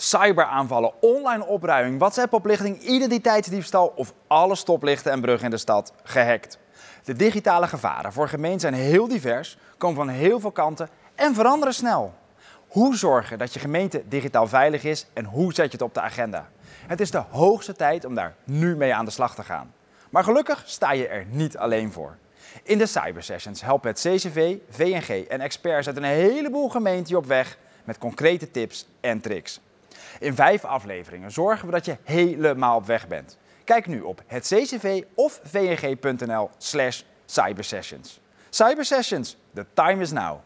Cyberaanvallen, online opruiming, WhatsApp-oplichting, identiteitsdiefstal of alle stoplichten en bruggen in de stad gehackt. De digitale gevaren voor gemeenten zijn heel divers, komen van heel veel kanten en veranderen snel. Hoe zorgen dat je gemeente digitaal veilig is en hoe zet je het op de agenda? Het is de hoogste tijd om daar nu mee aan de slag te gaan. Maar gelukkig sta je er niet alleen voor. In de Cybersessions helpen het CCV, VNG en experts uit een heleboel gemeenten op weg met concrete tips en tricks. In vijf afleveringen zorgen we dat je helemaal op weg bent. Kijk nu op het ccv of vng.nl slash cybersessions. Cybersessions, the time is now.